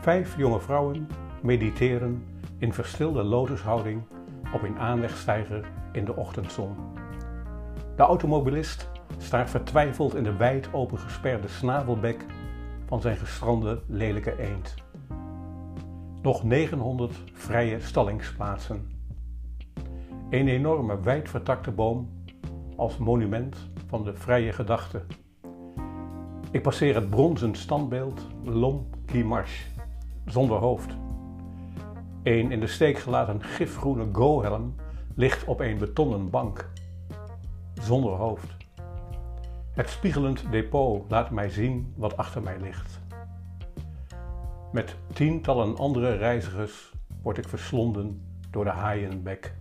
Vijf jonge vrouwen mediteren in verstilde lotushouding op een aanlegstijger in de ochtendzon. De automobilist staart vertwijfeld in de wijd opengesperde snavelbek van zijn gestrande lelijke eend. Nog 900 vrije stallingsplaatsen. Een enorme wijdvertakte boom als monument van de vrije gedachte. Ik passeer het bronzen standbeeld L'Homme qui marche, zonder hoofd. Een in de steek gelaten gifgroene gohelm ligt op een betonnen bank, zonder hoofd. Het spiegelend depot laat mij zien wat achter mij ligt. Met tientallen andere reizigers word ik verslonden door de haaienbek.